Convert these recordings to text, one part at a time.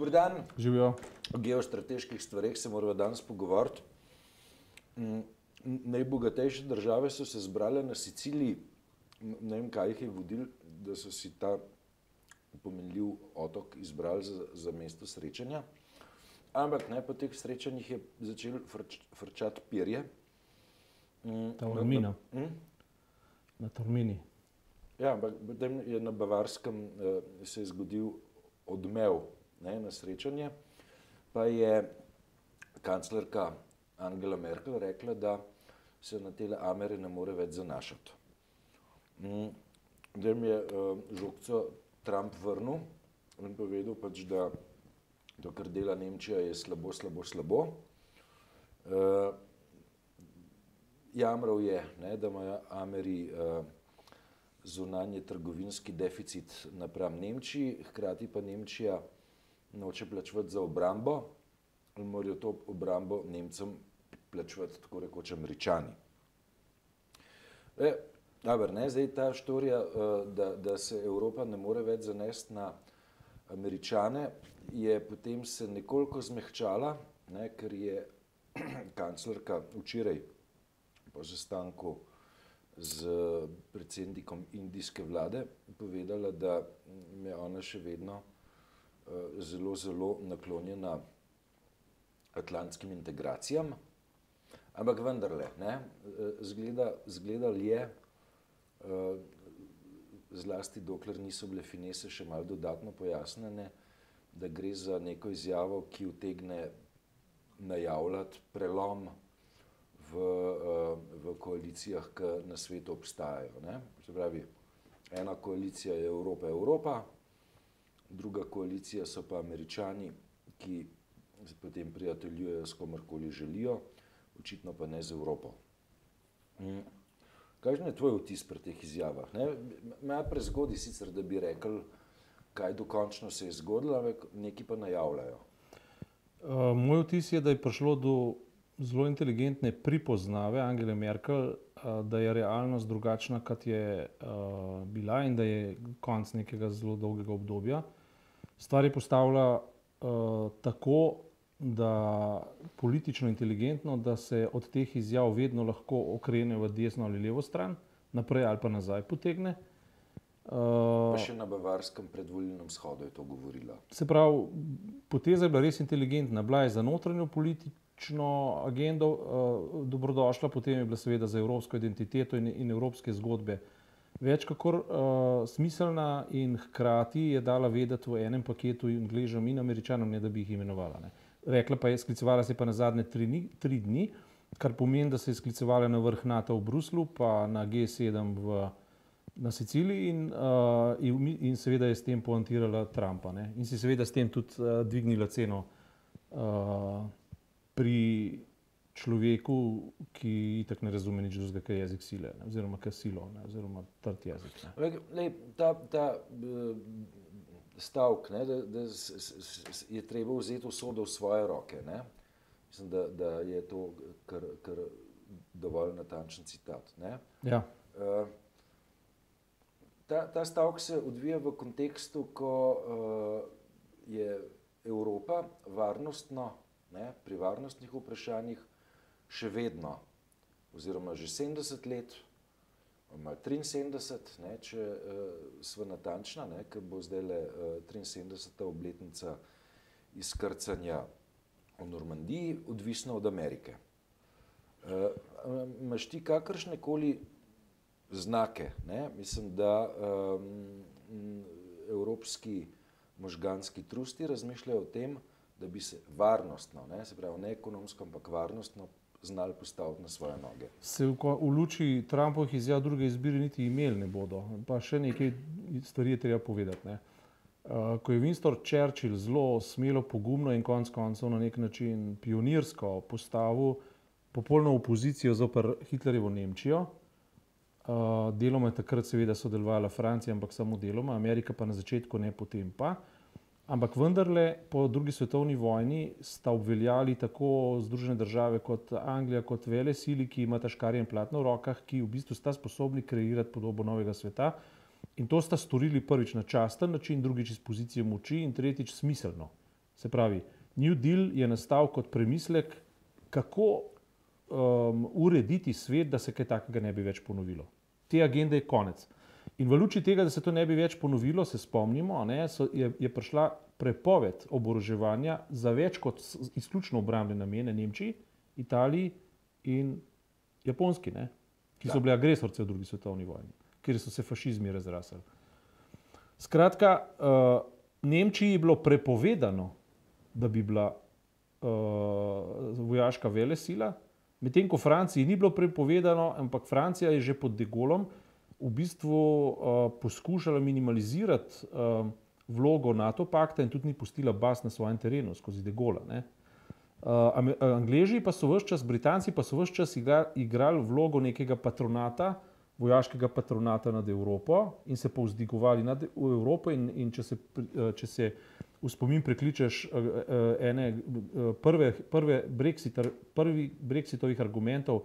Dobro dan. Živijo. O geostrateških stvareh se moramo danes pogovoriti. Mm, Najbogatejše države so se zbrale na Siciliji, ne vem, kaj jih je vodil, da so si ta pomenljiv otok izbrali za, za mesto srečanja. Ampak ne, po teh srečanjih je začel frč, frčati perje. Mm, Ta na- na- mm? Na Tormini. Ja, ampak potem je na Bavarskem eh, se je zgodil odmev ne, na srečanje, pa je kanclerka Angela Merkel rekla, da se na tele Amere ne more več zanašati. Mm, Da mi je uh, žogco Trump vrnil in povedal, pač, da to, kar dela Nemčija, je slabo, slabo, slabo. Uh, jamral je, ne, da imajo Ameri uh, zunanje trgovinski deficit napram Nemčiji, hkrati pa Nemčija noče plačevati za obrambo in morajo to obrambo Nemcem plačevati tako rekoč američani. E, Dobar, ne, zdaj ta štorija, eh, da, da se Evropa ne more več zanesti na američane, je potem se nekoliko zmehčala, ne, ker je kanclerka včeraj po sestanku z predsednikom indijske vlade povedala, da je ona še vedno zelo, zelo naklonjena atlantskim integracijam, ampak vendarle, ne, eh, zgleda, zgledal je, eh, zlasti dokler niso bile finese še malo dodatno pojasnjene, da gre za neko izjavo, ki utegne najavljati prelom v, eh, v koalicijah, ki na svetu obstajajo. Ne? Se pravi, ena koalicija je Evropa, Evropa, druga koalicija so pa američani, ki potem prijateljujejo s komorkoli želijo, očitno pa ne z Evropo. Mm. Kakšen je tvoj vtis pri teh izjavah? Malo prezgodaj sicer, da bi rekel, kaj dokončno se je zgodilo, ampak neki pa najavljajo. Uh, moj vtis je, da je prišlo do zelo inteligentne pripoznave Angele Merkel, uh, da je realnost drugačna, kot je uh, bila in da je konc nekega zelo dolgega obdobja. Stvar je postavila uh, tako, da politično inteligentno, da se od teh izjav vedno lahko okrene v desno ali levo stran, naprej ali pa nazaj potegne. Pa Uh, še na bavarskem predvolilnem shodu je to govorila. Se pravi, poteza je bila res inteligentna. Bila je za notranjo politično agendo uh, dobrodošla, potem je bila seveda za evropsko identiteto in, in evropske zgodbe več kakor uh, smiselna in hkrati je dala vedeti v enem paketu Angležem in Američanom, ne da bi jih imenovala. Ne. Rekla pa je, sklicevala se je pa na zadnje tri, ni- tri dni, kar pomeni, da se je sklicevala na vrh NATO v Bruslu, pa na G7 v na Siciliji in, uh, in, in seveda je s tem poantirala Trumpa. Ne? In si seveda s tem tudi uh, dvignila ceno uh, pri človeku, ki itak ne razume nič drugega, kot je jezik sile, ne? oziroma kot silo, ne? oziroma trd jezik. Ne? Ampak, lej, ta, ta eh, stavek, da, da s, s, s, je treba vzeti usodo v svoje roke. Ne. Mislim, da, da je to kar, kar dovolj natančen citat. Ne. Ja. Eh, Ta, ta stavek se odvija v kontekstu, ko uh, je Evropa varnostno, ne, pri varnostnih vprašanjih še vedno, oziroma že 70 let, ima 73, ne, če uh, smo natančna, ne, ker bo zdaj le uh, 73. obletnica izkrcanja v Normandiji, odvisna od Amerike. Uh, Imaš ti kakršne koli znake. Ne? Mislim, da um, evropski možganski trusti razmišljajo o tem, da bi se varnostno, ne, se pravi ne ekonomsko, ampak varnostno znali postaviti na svoje noge. Se v, v luči Trumpovih izjav druge izbire niti imeli ne bodo. Pa še nekaj stvari je treba povedati. Ne. Uh, ko je Winston Churchill zelo smelo, pogumno in konec koncev na nek način pionirsko postavil popolno opozicijo zoper Hitlerjevo Nemčijo, uh, deloma je takrat seveda sodelovala Francija, ampak samo deloma, Amerika pa na začetku ne, potem pa. Ampak vendarle po drugi svetovni vojni sta obveljali tako Združene države kot Anglija kot vele sili, ki imata škarje in platno v rokah, ki v bistvu sta sposobni kreirati podobo novega sveta. In to sta storili prvič na časten način, drugič iz pozicije moči in tretjič smiselno. Se pravi, New Deal je nastal kot premislek, kako um, urediti svet, da se kaj takega ne bi več ponovilo. Te agende je konec. In v luči tega, da se to ne bi več ponovilo, se spomnimo, ne, so, je, je prišla prepoved oboroževanja za več kot izključno obrambne namene Nemčiji, Italiji in Japonski, ne, ki so ja. bili agresorci v drugi svetovni vojni, kjer so se fašizmi razrasli. Skratka, uh, Nemčiji je bilo prepovedano, da bi bila uh, vojaška vele sila, medtem ko Franciji ni bilo prepovedano, ampak Francija je že pod Degolom v bistvu uh, poskušala minimalizirati uh, vlogo NATO pakta in tudi ni pustila bas na svojem terenu skozi Degola. Ne? Uh, Angleži pa so vse čas, Britanci pa so vse čas igrali vlogo nekega patronata, vojaškega patronata nad Evropo in se povzdigovali nad Evropo. In, in če, se, če se v spomin prekličeš ene prve, prve Brexitar, prvi Brexitovih argumentov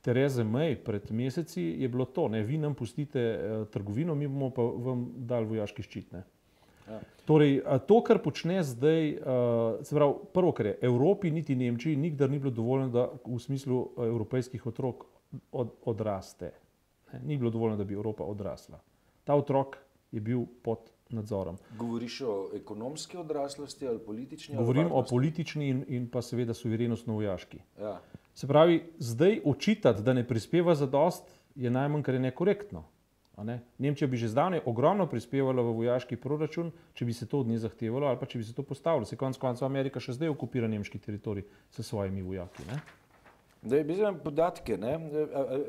Tereze May pred meseci, je bilo to, ne, vi nam pustite trgovino, mi bomo pa vam dali vojaški ščit. Ne. Ja. Torej, to, kar počne zdaj, se pravi, prvo, kar je Evropi, niti Nemčiji, nikdar ni bilo dovoljno, da v smislu evropejskih otrok od, odraste. Ne, ni bilo dovoljno, da bi Evropa odrasla. Ta otrok je bil pod nadzorom. Govoriš o ekonomski odraslosti ali politični? Govorim ali o politični in, in pa seveda suverenostno vojaški. Ja. Se pravi, zdaj očitati, da ne prispeva za dost, je najmanj, kar je nekorektno. Ne? Nemčija bi že zdavnaj ogromno prispevala v vojaški proračun, če bi se to od nje zahtevalo ali pa če bi se to postavilo. Se konec koncev Amerika še zdaj okupira nemški teritorij s svojimi vojaki. Ne? Da je bizem podatke, ne?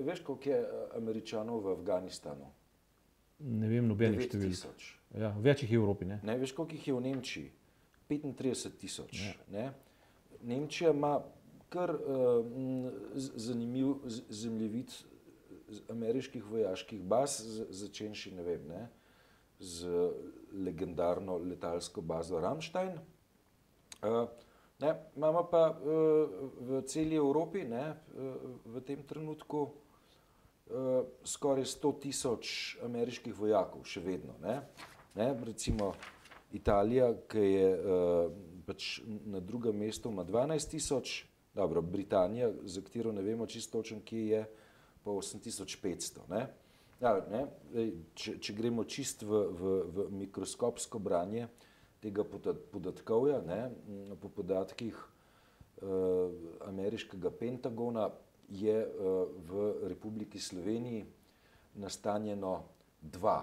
Veš koliko je američanov v Afganistanu? Ne vem, nobenih številk. Ja, več jih je v Evropi. Ne? Ne, veš koliko jih je v Nemčiji? 35 tisoč. Ja. Nemčija ima kar uh, zanimiv zemljevid ameriških vojaških baz, začenši ne vem, ne, z legendarno letalsko bazo Ramstein. Uh, ne, imamo pa uh, v celi Evropi ne, v tem trenutku skoraj 100 tisoč ameriških vojakov, še vedno. Ne. Ne, recimo Italija, ki je pač na drugem mestu, ima 12 tisoč, dobro, Britanija, za katero ne vemo čisto točno, kje je, pa 8500. Ne. Ja, ne, če, če gremo čist v, v, v mikroskopsko branje tega podatkovja, ne, po podatkih uh, ameriškega Pentagona je uh, v Republiki Sloveniji nastanjeno dva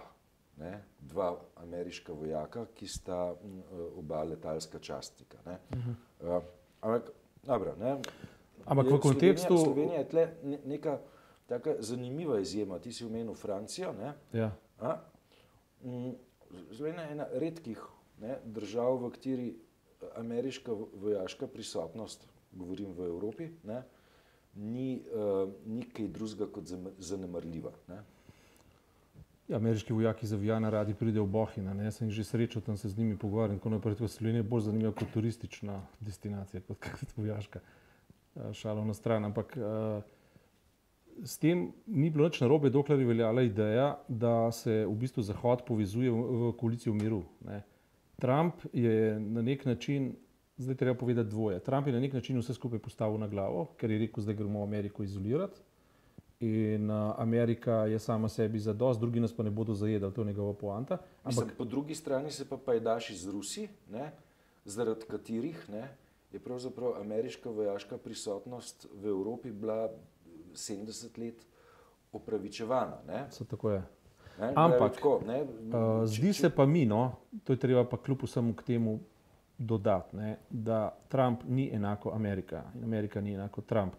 ne, dva ameriška vojaka, ki sta m, oba letalska častnika. Ne. Uh -huh. uh, ampak, dobro, ne, ampak v kontekstu. Slovenija je tle neka taka zanimiva izjema. Ti si omenil Francijo. Ne, ja. a, m, Slovenija je ena redkih ne, držav, v kateri ameriška vojaška prisotnost, govorim v Evropi, ne, ni, uh, ni kaj drugega kot zanemrljiva. Ne. Ja, ameriški vojaki za Vijana radi pridejo v Bohina, ne? jaz sem jih že srečal, tam se z njimi pogovarjam, tako naprej. Slovenija je bolj zanimiva kot turistična destinacija, kot kot vojaška. Šalo na stran. Ampak uh, s tem ni bilo nič narobe, dokler je veljala ideja, da se v bistvu Zahod povezuje v, v koalicijo miru. Ne? Trump je na nek način, zdaj treba povedati dvoje. Trump je na nek način vse skupaj postavil na glavo, ker je rekel, zdaj gremo Ameriko izolirati in uh, Amerika je sama sebi za dost, drugi nas pa ne bodo zajedali, to je njegova poanta. Ampak Mislim, po drugi strani se pa pajdaš iz Rusi, ne, zaradi katerih ne, je pravzaprav ameriška vojaška prisotnost v Evropi bila 70 let opravičevana. So tako je. Ne, Ampak, tako, ne, uh, zdi se pa mi, no, to je treba pa kljub vsemu k temu dodati, ne, da Trump ni enako Amerika in Amerika ni enako Trump.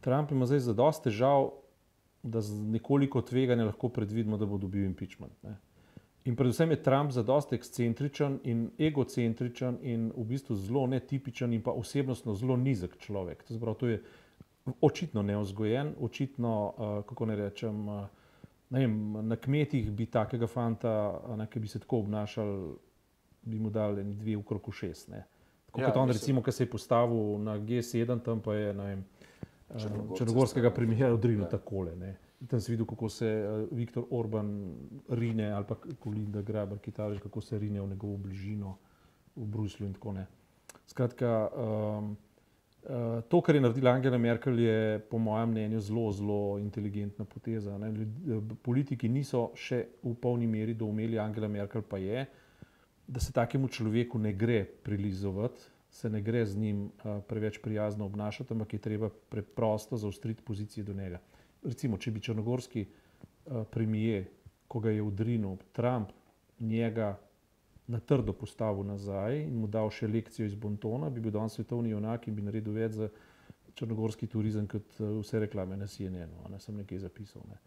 Trump ima zdaj za dosti težav da z nekoliko tveganja lahko predvidimo, da bo dobil impeachment. Ne. In predvsem je Trump za dosti ekscentričen in egocentričen in v bistvu zelo netipičen in pa osebnostno zelo nizek človek. To, zbrav, to je očitno neozgojen, očitno, uh, kako ne rečem, uh, ne vem, na kmetih bi takega fanta, uh, ki bi se tako obnašal, bi mu dali dve v kroku šest. Ne. Tako ja, kot on, mislim... recimo, ki se je postavil na G7, tam pa je, ne vem, črnogorskega premijera odrinil takole. Ne. Tam si videl, kako se uh, Viktor Orban rine ali pa Kolinda Grabar, Kitajž, kako se rine v njegovo bližino v Bruslju in tako naprej. Skratka, um, uh, to, kar je naredila Angela Merkel, je po mojem mnenju zelo, zelo inteligentna poteza. Ne. Politiki niso še v polni meri doumeli, Angela Merkel pa je, da se takemu človeku ne gre prilizovati, se ne gre z njim uh, preveč prijazno obnašati, ampak je treba preprosto zaustriti pozicije do njega. Recimo, če bi črnogorski uh, premije, ko ga je udrinil Trump, njega na trdo postavil nazaj in mu dal še lekcijo iz Bontona, bi bil danes svetovni junak in bi naredil več za črnogorski turizem kot vse reklame na CNN-u, ne sem nekaj zapisal. Ne.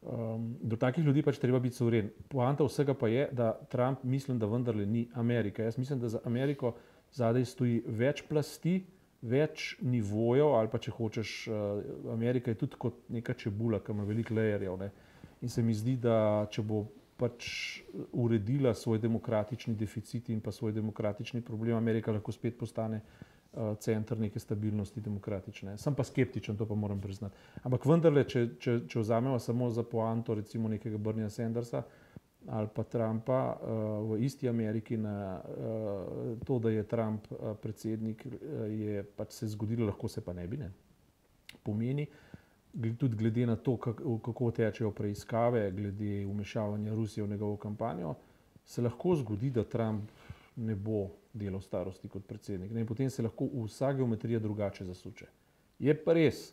Um, do takih ljudi pač treba biti soveren. Poanta vsega pa je, da Trump mislim, da vendarle ni Amerika. Jaz mislim, da za Ameriko zadaj stoji več plasti, več nivojev, ali pa če hočeš, uh, Amerika je tudi kot neka čebula, ki ima veliko lejerjev. In se mi zdi, da če bo pač uredila svoj demokratični deficit in pa svoj demokratični problem, Amerika lahko spet postane uh, center neke stabilnosti demokratične. Sem pa skeptičen, to pa moram priznati. Ampak vendarle, če, če, če vzamemo samo za poanto recimo nekega Brnija Sandersa ali pa Trumpa uh, v isti Ameriki na uh, to, da je Trump uh, predsednik, uh, je pač se zgodilo, lahko se pa ne bi, ne. Pomeni, tudi glede na to, kako tečejo preiskave, glede umešavanja Rusije v njegovo kampanjo, se lahko zgodi, da Trump ne bo delal starosti kot predsednik. In potem se lahko vsa geometrija drugače zasuče. Je pa res,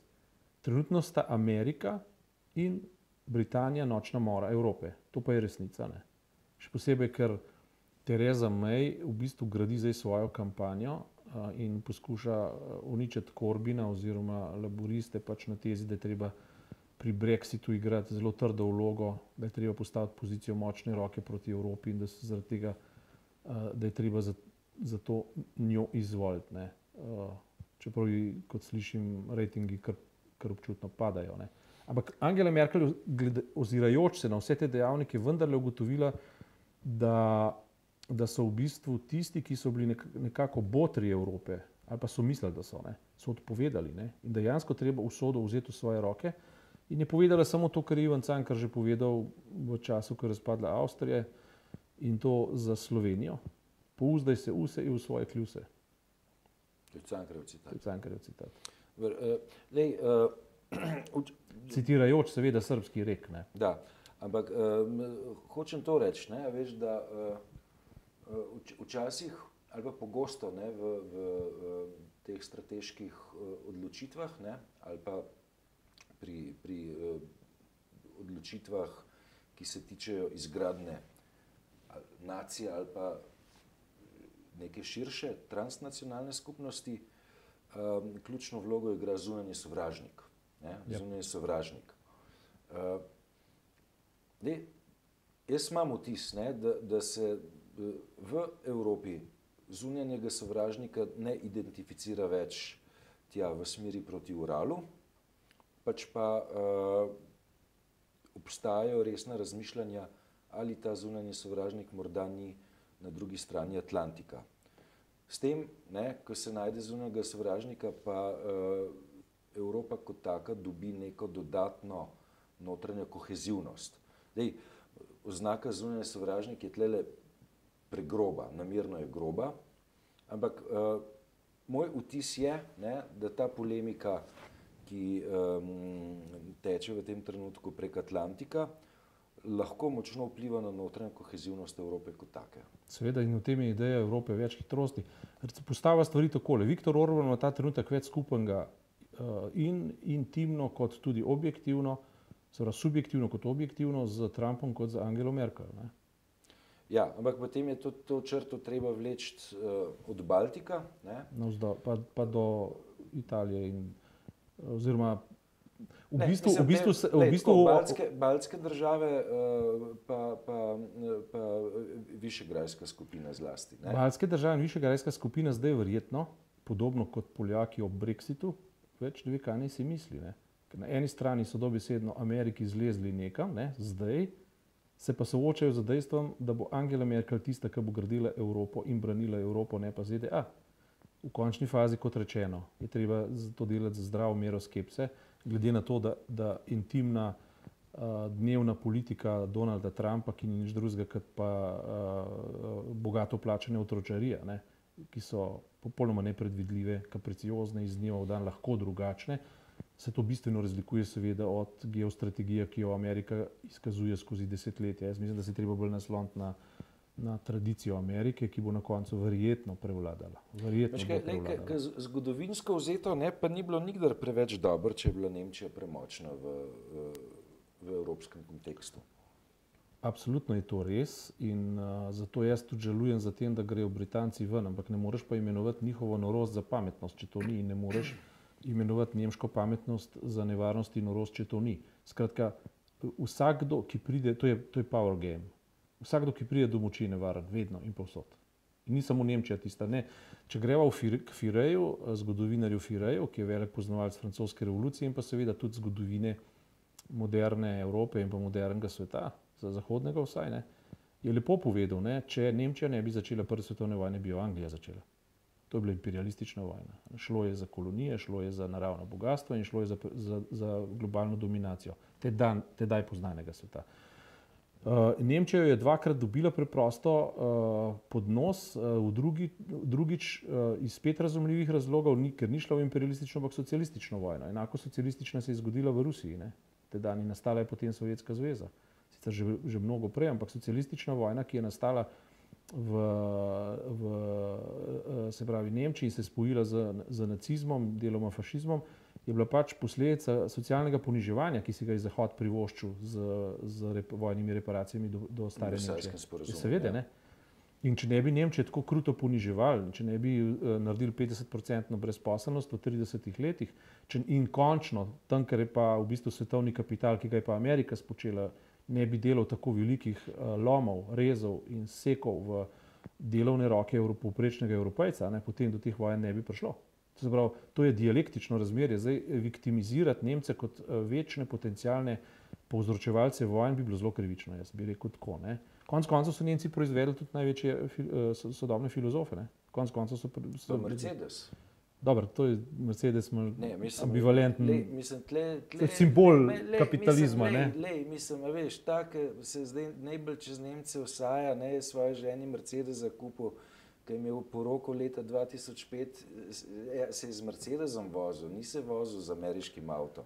trenutno sta Amerika in Britanija nočna mora Evrope. To pa je resnica. Ne? Še posebej, ker Tereza May v bistvu gradi zdaj svojo kampanjo in poskuša uničiti Korbina oziroma laboriste pač na tezi, da je treba pri Brexitu igrati zelo trdo vlogo, da je treba postaviti pozicijo močne roke proti Evropi in da, tega, da je treba za, za to njo izvoliti. Ne. Čeprav, kot slišim, rejtingi kar, kar občutno padajo. Ne. Ampak Angela Merkel, ozirajoč se na vse te dejavnike, vendarle ugotovila, da da so v bistvu tisti, ki so bili nekako botri Evrope, ali pa so mislili, da so, ne, so odpovedali ne, in dejansko treba usodo vzeti v svoje roke. In je povedala samo to, kar je Ivan Cankar že povedal v času, ko je razpadla Avstrija in to za Slovenijo. Pouzdaj se vse in v svoje kljuse. To je Cankarjev citat. To je Cankarjev citat. Ver, uh, lej, uh. Citirajoč seveda srpski rek. Ne. Da, ampak uh, hočem to reči, ne, veš, da uh, včasih ali pa pogosto ne, v, v, v teh strateških eh, odločitvah ne, ali pa pri, pri eh, odločitvah, ki se tičejo izgradne nacije ali pa neke širše transnacionalne skupnosti, um, ključno vlogo igra zunanji sovražnik. Ne, ja. zunanji sovražnik. Uh, de, jaz imam vtis, ne, da, da se v Evropi zunanjega sovražnika ne identificira več tja v smeri proti Uralu, pač pa uh, obstajajo resna razmišljanja, ali ta zunanji sovražnik morda ni na drugi strani Atlantika. S tem, ne, ko se najde zunanjega sovražnika, pa uh, Evropa kot taka dobi neko dodatno notranjo kohezivnost. Dej, oznaka zunanji sovražnik je tlele pregroba, namerno je groba. Ampak uh, moj vtis je, ne, da ta polemika, ki um, teče v tem trenutku prek Atlantika, lahko močno vpliva na notranjo kohezivnost Evrope kot take. Seveda in v tem je ideja Evrope več hitrosti. Postava stvari takole. Viktor Orban ima ta trenutek več skupnega in intimno kot tudi objektivno, seveda subjektivno kot objektivno z Trumpom kot z Angelo Merkel. Ne. Ja, ampak potem je to, to črto treba vleči uh, od Baltika. Navzdol, pa, pa do Italije. In, oziroma, v ne, bistvu, mislim, v bistvu, ne, v bistvu, baltske, baltske države, uh, pa, pa, pa Višegrajska skupina zlasti. Ne? Baltske države in Višegrajska skupina zdaj verjetno, podobno kot Poljaki ob Brexitu, več ne ve, kaj naj si misli. Ne? Na eni strani so dobesedno Ameriki zlezli nekam, ne? zdaj se pa soočajo z dejstvom, da bo Angela Merkel tista, ki bo gradila Evropo in branila Evropo, ne pa ZDA. V končni fazi, kot rečeno, je treba to delati z zdravo mero skepse, glede na to, da, da intimna uh, dnevna politika Donalda Trumpa, ki ni nič drugega kot pa uh, bogato plačene otročarije, ne, ki so popolnoma nepredvidljive, kapriciozne, iz dneva v dan lahko drugačne. Se to bistveno razlikuje, seveda, od geostrategije, ki jo Amerika izkazuje skozi desetletja. Jaz mislim, da se treba bolj nasloniti na, na tradicijo Amerike, ki bo na koncu verjetno prevladala. Verjetno Veš, kaj, lej, kaj, kaj, zgodovinsko vzeto, ne, pa ni bilo nikdar preveč dobro, če je bila Nemčija premočna v, v, v evropskem kontekstu. Absolutno je to res in uh, zato jaz tudi žalujem za tem, da grejo Britanci ven, ampak ne moreš pa imenovati njihovo norost za pametnost, če to ni in ne moreš imenovati nemško pametnost za nevarnost in norost, če to ni. Skratka, vsakdo, ki pride, to je, to je power game, vsakdo, ki pride do moči, je nevaren, vedno in povsod. In ni samo Nemčija tista. Ne. Če greva Fir k Fireju, zgodovinarju Fireju, ki je velik poznavalec francoske revolucije in pa seveda tudi zgodovine moderne Evrope in pa modernega sveta, za zahodnega vsaj, ne, je lepo povedal, ne, če Nemčija ne bi začela prve svetovne vojne, bi jo Anglija začela. To je bila imperialistična vojna. Šlo je za kolonije, šlo je za naravno bogatstvo in šlo je za, za, za globalno dominacijo tedaj, tedaj poznanega sveta. Uh, Nemčija je dvakrat dobila preprosto uh, pod nos, uh, drugi, drugič uh, iz spet razumljivih razlogov, ni, ker ni šla v imperialistično, ampak socialistično vojno. Enako socialistična se je zgodila v Rusiji, tedaj ni nastala je potem Sovjetska zveza sicer že, že mnogo prej, ampak socialistična vojna, ki je nastala v, v se pravi, Nemčiji in se spojila z, z nacizmom, deloma fašizmom, je bila pač posledica socialnega poniževanja, ki si ga je Zahod privoščil z, z rep, vojnimi reparacijami do, do stare Nemčije. Seveda, ja. ne. In če ne bi Nemčije tako kruto poniževali, če ne bi uh, naredili 50-odstotno brezposelnost v 30 letih, če, in končno, tam, ker je pa v bistvu svetovni kapital, ki ga je pa Amerika spočela, uh, ne bi delal tako velikih uh, lomov, rezov in sekov v delovne roke povprečnega evropejca, ne, potem do teh vojen ne bi prišlo. To, pravi, to je dialektično razmerje. Zdaj, viktimizirati Nemce kot uh, večne potencijalne povzročevalce vojen bi bilo zelo krivično, jaz bi rekel tako. Ne. Konec koncev so Nemci proizvedli tudi največje uh, sodobne filozofe. Konec koncev so, so Mercedes. Dobro, to je Mercedes, ne, mislim, ambivalenten. Le, mislim, tle, tle, simbol le, le, kapitalizma. Mislim, le, le, mislim, veš, tak se zdaj najbolj čez Nemce vsaja, ne je svoje ženi Mercedes zakupil, ki je imel poroko leta 2005, se je z Mercedesom vozil, ni se vozil z ameriškim avtom.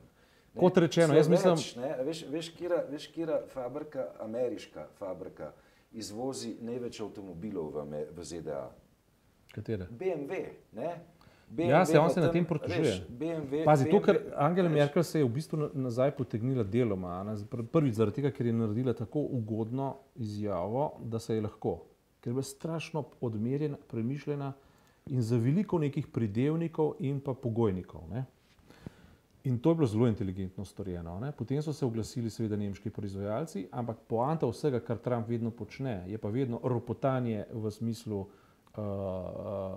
Ne, Kot rečeno, jaz mislim, ne, veš, veš, kira, veš, kira fabrika, ameriška fabrika, izvozi največ avtomobilov v, v ZDA. Katere? BMW. Ne? BMW ja, se on se na tem protužuje. Pazi, to, ker Angela Merkel se je v bistvu nazaj potegnila deloma. Prvič zaradi tega, ker je naredila tako ugodno izjavo, da se je lahko. Ker je bila strašno odmerjena, premišljena in za veliko nekih pridevnikov in pa pogojnikov. Ne? In to je bilo zelo inteligentno storjeno. Ne? Potem so se oglasili, seveda, nemški proizvajalci, ampak poanta vsega, kar Trump vedno počne, je pa vedno ropotanje v smislu, uh,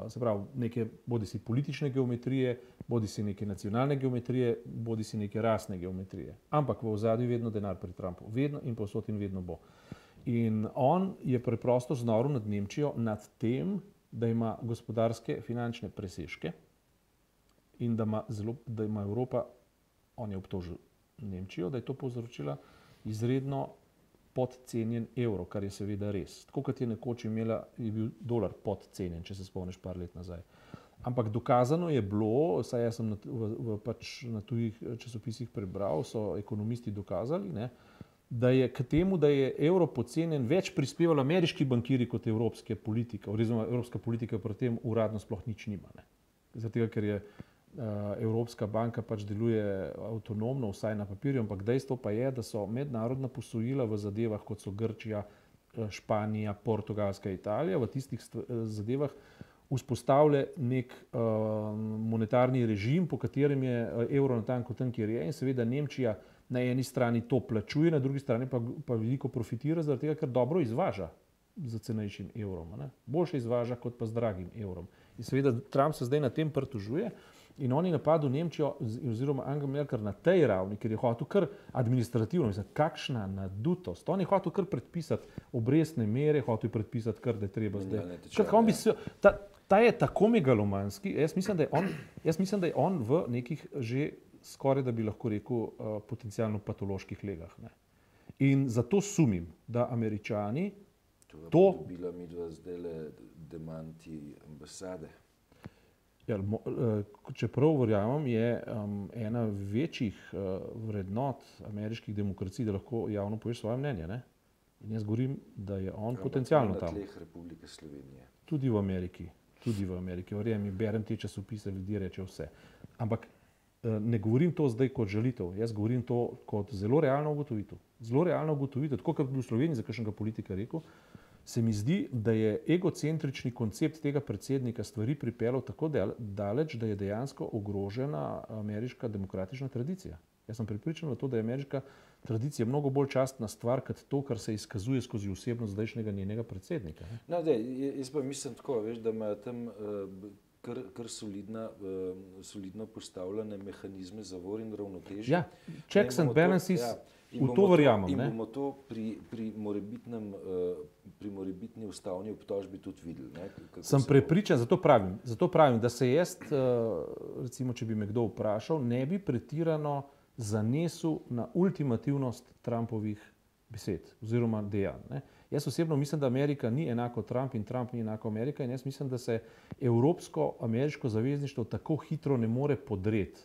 se pravi, neke bodi si politične geometrije, bodi si neke nacionalne geometrije, bodi si neke rasne geometrije. Ampak v ozadju je vedno denar pri Trumpu, vedno in posod in vedno bo. In on je preprosto znoril nad Nemčijo, nad tem, da ima gospodarske, finančne presežke in da ima, zelo, da ima Evropa, on je obtožil Nemčijo, da je to povzročila izredno podcenjen evro, kar je seveda res. Tako kot je nekoč imela, je bil dolar podcenjen, če se spomniš par let nazaj. Ampak dokazano je bilo, saj jaz sem na, v, v, pač na tujih časopisih prebral, so ekonomisti dokazali, ne, da je k temu, da je evro podcenjen, več prispevali ameriški bankiri kot evropske politike, oziroma evropska politika pri tem uradno sploh nič nima. Zato, ker je Eh, Evropska banka pač deluje avtonomno, vsaj na papirju, ampak dejstvo pa je, da so mednarodna posojila v zadevah, kot so Grčija, eh, Španija, Portugalska, Italija, v tistih eh, zadevah vzpostavlja nek uh, monetarni režim, po katerem je evro natanko tam, kjer je. In seveda Nemčija na eni strani to plačuje, na drugi strani pa, pa veliko profitira, zaradi tega, ker dobro izvaža za cenejšim evrom. Ne? Boljše izvaža kot pa z dragim evrom. In seveda Trump se zdaj na tem pritožuje. In oni napadli Nemčijo, oziroma Angela Merkel na tej ravni, ker je hotel kar administrativno, mislim, kakšna nadutost. On je hotel kar predpisati obrestne mere, hotel je predpisati kar, da je treba zdaj. Kaj, ja. se, ta, ta je tako megalomanski, jaz mislim, on, jaz mislim, da je on v nekih že skoraj, da bi lahko rekel, uh, potencijalno patoloških legah. Ne. In zato sumim, da američani to. To bi bila mi dva zdaj le demanti ambasade. Ja, eh, če prav verjamem, je um, ena večjih uh, vrednot ameriških demokracij, da lahko javno poveš svoje mnenje. Ne? In jaz govorim, da je on potencialno tam. Tudi v Ameriki. Tudi v Ameriki. Verjemi, berem te časopise, ljudje reče vse. Ampak uh, ne govorim to zdaj kot žalitev, jaz govorim to kot zelo realno ugotovitev. Zelo realno ugotovitev, tako kot bi v Sloveniji za kakšnega politika rekel se mi zdi, da je egocentrični koncept tega predsednika stvari pripeljal tako daleč, da je dejansko ogrožena ameriška demokratična tradicija. Jaz sem pripričan v to, da je ameriška tradicija mnogo bolj častna stvar, kot to, kar se izkazuje skozi osebnost zdajšnjega njenega predsednika. No, dej, jaz pa mislim tako, veš, da ima tam uh, kar, kar solidna, uh, solidno postavljene mehanizme zavor in ravnotežja. Ja, checks and balances. To, ja, In v to verjamem. In bomo to pri, pri, morebitnem, uh, pri morebitni ustavni obtožbi tudi videli. Ne, Sem prepričan, zato pravim, zato pravim, da se jaz, uh, recimo, če bi me kdo vprašal, ne bi pretirano zanesel na ultimativnost Trumpovih besed oziroma dejanj. Ne. Jaz osebno mislim, da Amerika ni enako Trump in Trump ni enako Amerika in jaz mislim, da se evropsko-ameriško zavezništvo tako hitro ne more podreti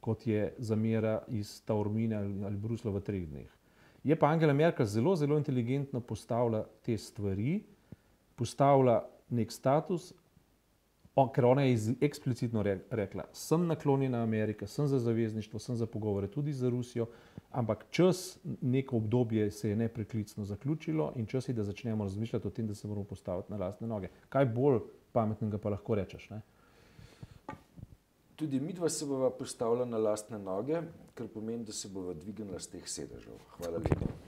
kot je zamera iz Taormina ali, Brusla v treh dneh. Je pa Angela Merkel zelo, zelo inteligentno postavila te stvari, postavila nek status, on, ker ona je eksplicitno re, rekla, sem naklonjena Ameriki, sem za zavezništvo, sem za pogovore tudi z Rusijo, ampak čas, neko obdobje se je nepreklicno zaključilo in čas je, da začnemo razmišljati o tem, da se moramo postaviti na lastne noge. Kaj bolj pametnega pa lahko rečeš? Ne? Tudi mi dva se bova postavila na lastne noge, kar pomeni, da se bova dvignila z teh sedežev. Hvala lepa.